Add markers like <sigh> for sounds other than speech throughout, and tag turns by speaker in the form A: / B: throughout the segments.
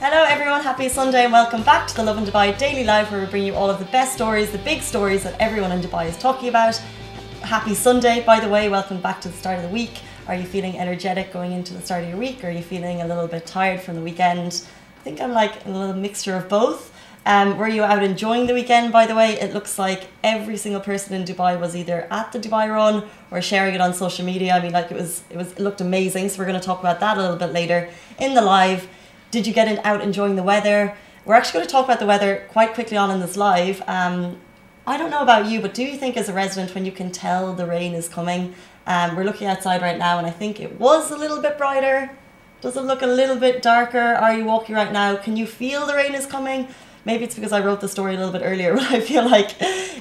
A: Hello, everyone. Happy Sunday, and welcome back to the Lovin Dubai Daily Live, where we bring you all of the best stories, the big stories that everyone in Dubai is talking about. Happy Sunday, by the way. Welcome back to the start of the week. Are you feeling energetic going into the start of your week? Or are you feeling a little bit tired from the weekend? I think I'm like a little mixture of both. Um, were you out enjoying the weekend, by the way? It looks like every single person in Dubai was either at the Dubai Run or sharing it on social media. I mean, like it was, it was, it looked amazing. So we're going to talk about that a little bit later in the live. Did you get out enjoying the weather? We're actually going to talk about the weather quite quickly on in this live. Um, I don't know about you, but do you think as a resident, when you can tell the rain is coming, um, we're looking outside right now and I think it was a little bit brighter. Does it look a little bit darker? Are you walking right now? Can you feel the rain is coming? Maybe it's because I wrote the story a little bit earlier, <laughs> but I feel like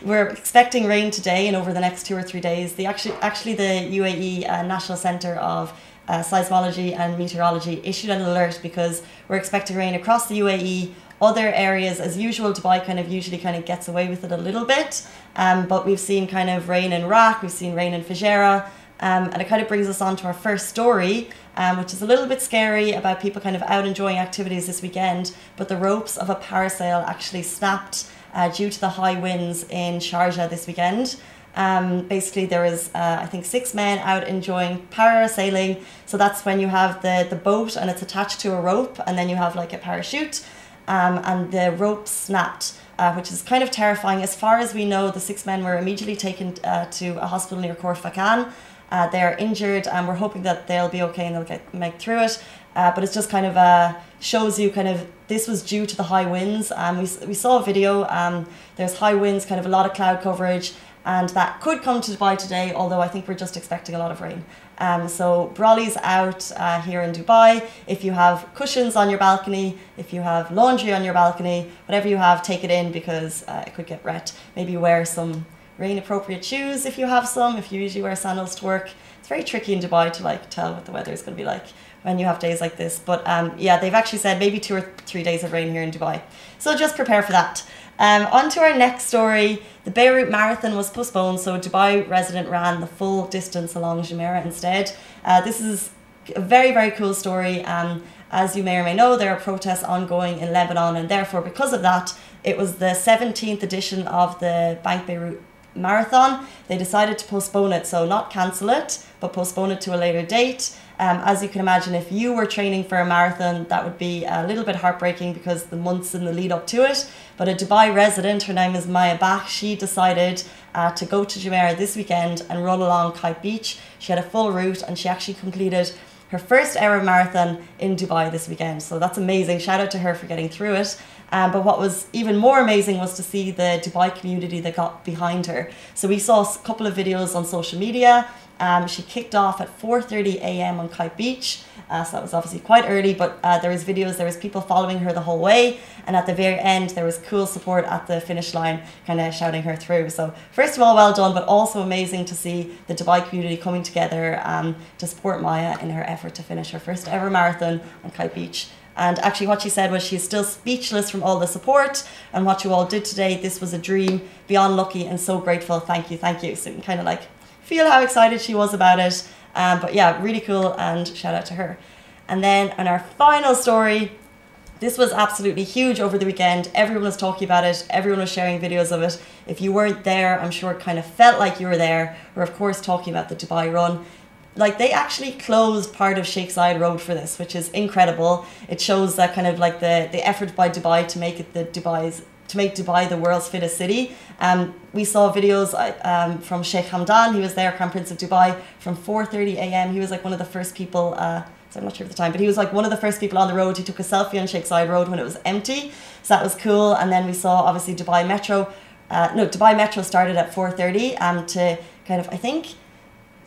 A: we're expecting rain today and over the next two or three days. The actually, actually the UAE uh, National Centre of uh, Seismology and Meteorology issued an alert because we're expecting rain across the UAE. Other areas, as usual, Dubai kind of usually kind of gets away with it a little bit, um, but we've seen kind of rain in RAK, we've seen rain in Fujairah, um, and it kind of brings us on to our first story, um, which is a little bit scary about people kind of out enjoying activities this weekend. But the ropes of a parasail actually snapped uh, due to the high winds in Sharjah this weekend. Um, basically, there was, uh, I think, six men out enjoying parasailing. So that's when you have the, the boat and it's attached to a rope, and then you have like a parachute, um, and the rope snapped. Uh, which is kind of terrifying. As far as we know, the six men were immediately taken uh, to a hospital near Khor Fakkan. Uh, they're injured, and we're hoping that they'll be okay and they'll get make through it. Uh, but it's just kind of uh, shows you kind of this was due to the high winds. Um, we, we saw a video. Um, there's high winds, kind of a lot of cloud coverage, and that could come to Dubai today. Although I think we're just expecting a lot of rain. Um, so brolly's out uh, here in Dubai. If you have cushions on your balcony, if you have laundry on your balcony, whatever you have, take it in because uh, it could get wet. Maybe wear some rain appropriate shoes if you have some. If you usually wear sandals to work, it's very tricky in Dubai to like tell what the weather is going to be like when you have days like this. But um, yeah, they've actually said maybe two or three days of rain here in Dubai. So just prepare for that. Um, on to our next story. The Beirut Marathon was postponed, so a Dubai resident ran the full distance along Jumeirah instead. Uh, this is a very, very cool story. Um, as you may or may know, there are protests ongoing in Lebanon, and therefore, because of that, it was the 17th edition of the Bank Beirut Marathon. They decided to postpone it, so not cancel it, but postpone it to a later date. Um, as you can imagine, if you were training for a marathon, that would be a little bit heartbreaking because the months in the lead up to it. But a Dubai resident, her name is Maya Bach, she decided uh, to go to Jumeirah this weekend and run along Kite Beach. She had a full route and she actually completed her first ever marathon in Dubai this weekend. So that's amazing. Shout out to her for getting through it. Um, but what was even more amazing was to see the Dubai community that got behind her. So we saw a couple of videos on social media. Um, she kicked off at 4:30 a.m. on Kite Beach, uh, so that was obviously quite early. But uh, there was videos, there was people following her the whole way, and at the very end, there was cool support at the finish line, kind of shouting her through. So first of all, well done, but also amazing to see the Dubai community coming together um, to support Maya in her effort to finish her first ever marathon on Kite Beach. And actually, what she said was she's still speechless from all the support and what you all did today. This was a dream, beyond lucky, and so grateful. Thank you, thank you. So you kind of like feel how excited she was about it. Um, but yeah, really cool, and shout out to her. And then on our final story, this was absolutely huge over the weekend. Everyone was talking about it. Everyone was sharing videos of it. If you weren't there, I'm sure it kind of felt like you were there. We're of course talking about the Dubai Run like they actually closed part of Sheikh Zayed Road for this, which is incredible. It shows that kind of like the the effort by Dubai to make it the Dubai's to make Dubai the world's fittest city. Um, we saw videos um, from Sheikh Hamdan. He was there, Crown Prince of Dubai, from 4:30 a.m. He was like one of the first people. Uh, so I'm not sure of the time, but he was like one of the first people on the road. He took a selfie on Sheikh Zayed Road when it was empty, so that was cool. And then we saw obviously Dubai Metro. Uh, no, Dubai Metro started at 4:30 um, to kind of I think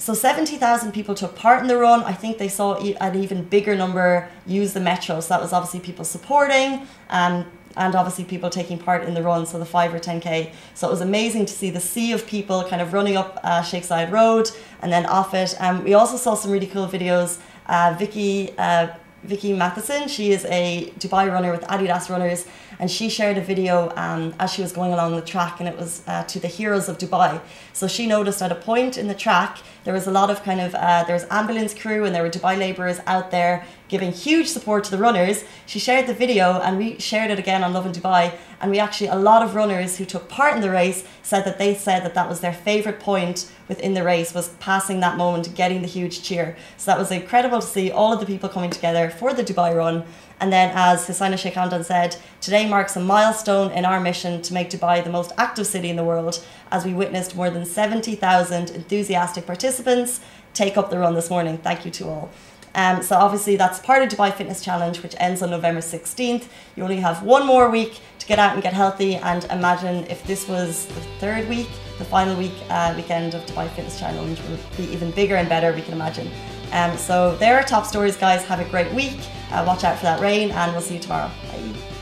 A: so 70,000 people took part in the run. I think they saw an even bigger number use the metro. So that was obviously people supporting um, and obviously people taking part in the run, so the 5 or 10k. So it was amazing to see the sea of people kind of running up uh, Zayed Road and then off it. Um, we also saw some really cool videos. Uh, Vicky, uh, Vicky Matheson, she is a Dubai runner with Adidas Runners and she shared a video um, as she was going along the track, and it was uh, to the heroes of Dubai. So she noticed at a point in the track there was a lot of kind of uh, there was ambulance crew and there were Dubai labourers out there giving huge support to the runners. She shared the video and we shared it again on Lovin Dubai. And we actually, a lot of runners who took part in the race said that they said that that was their favourite point within the race was passing that moment, getting the huge cheer. So that was incredible to see all of the people coming together for the Dubai run. And then, as His Highness Sheikh Hamdan said, today marks a milestone in our mission to make Dubai the most active city in the world, as we witnessed more than 70,000 enthusiastic participants take up the run this morning. Thank you to all. Um, so obviously that's part of Dubai Fitness Challenge, which ends on November 16th. You only have one more week to get out and get healthy. And imagine if this was the third week, the final week uh, weekend of Dubai Fitness Challenge would be even bigger and better. We can imagine. Um, so there are top stories, guys. Have a great week. Uh, watch out for that rain, and we'll see you tomorrow. Bye.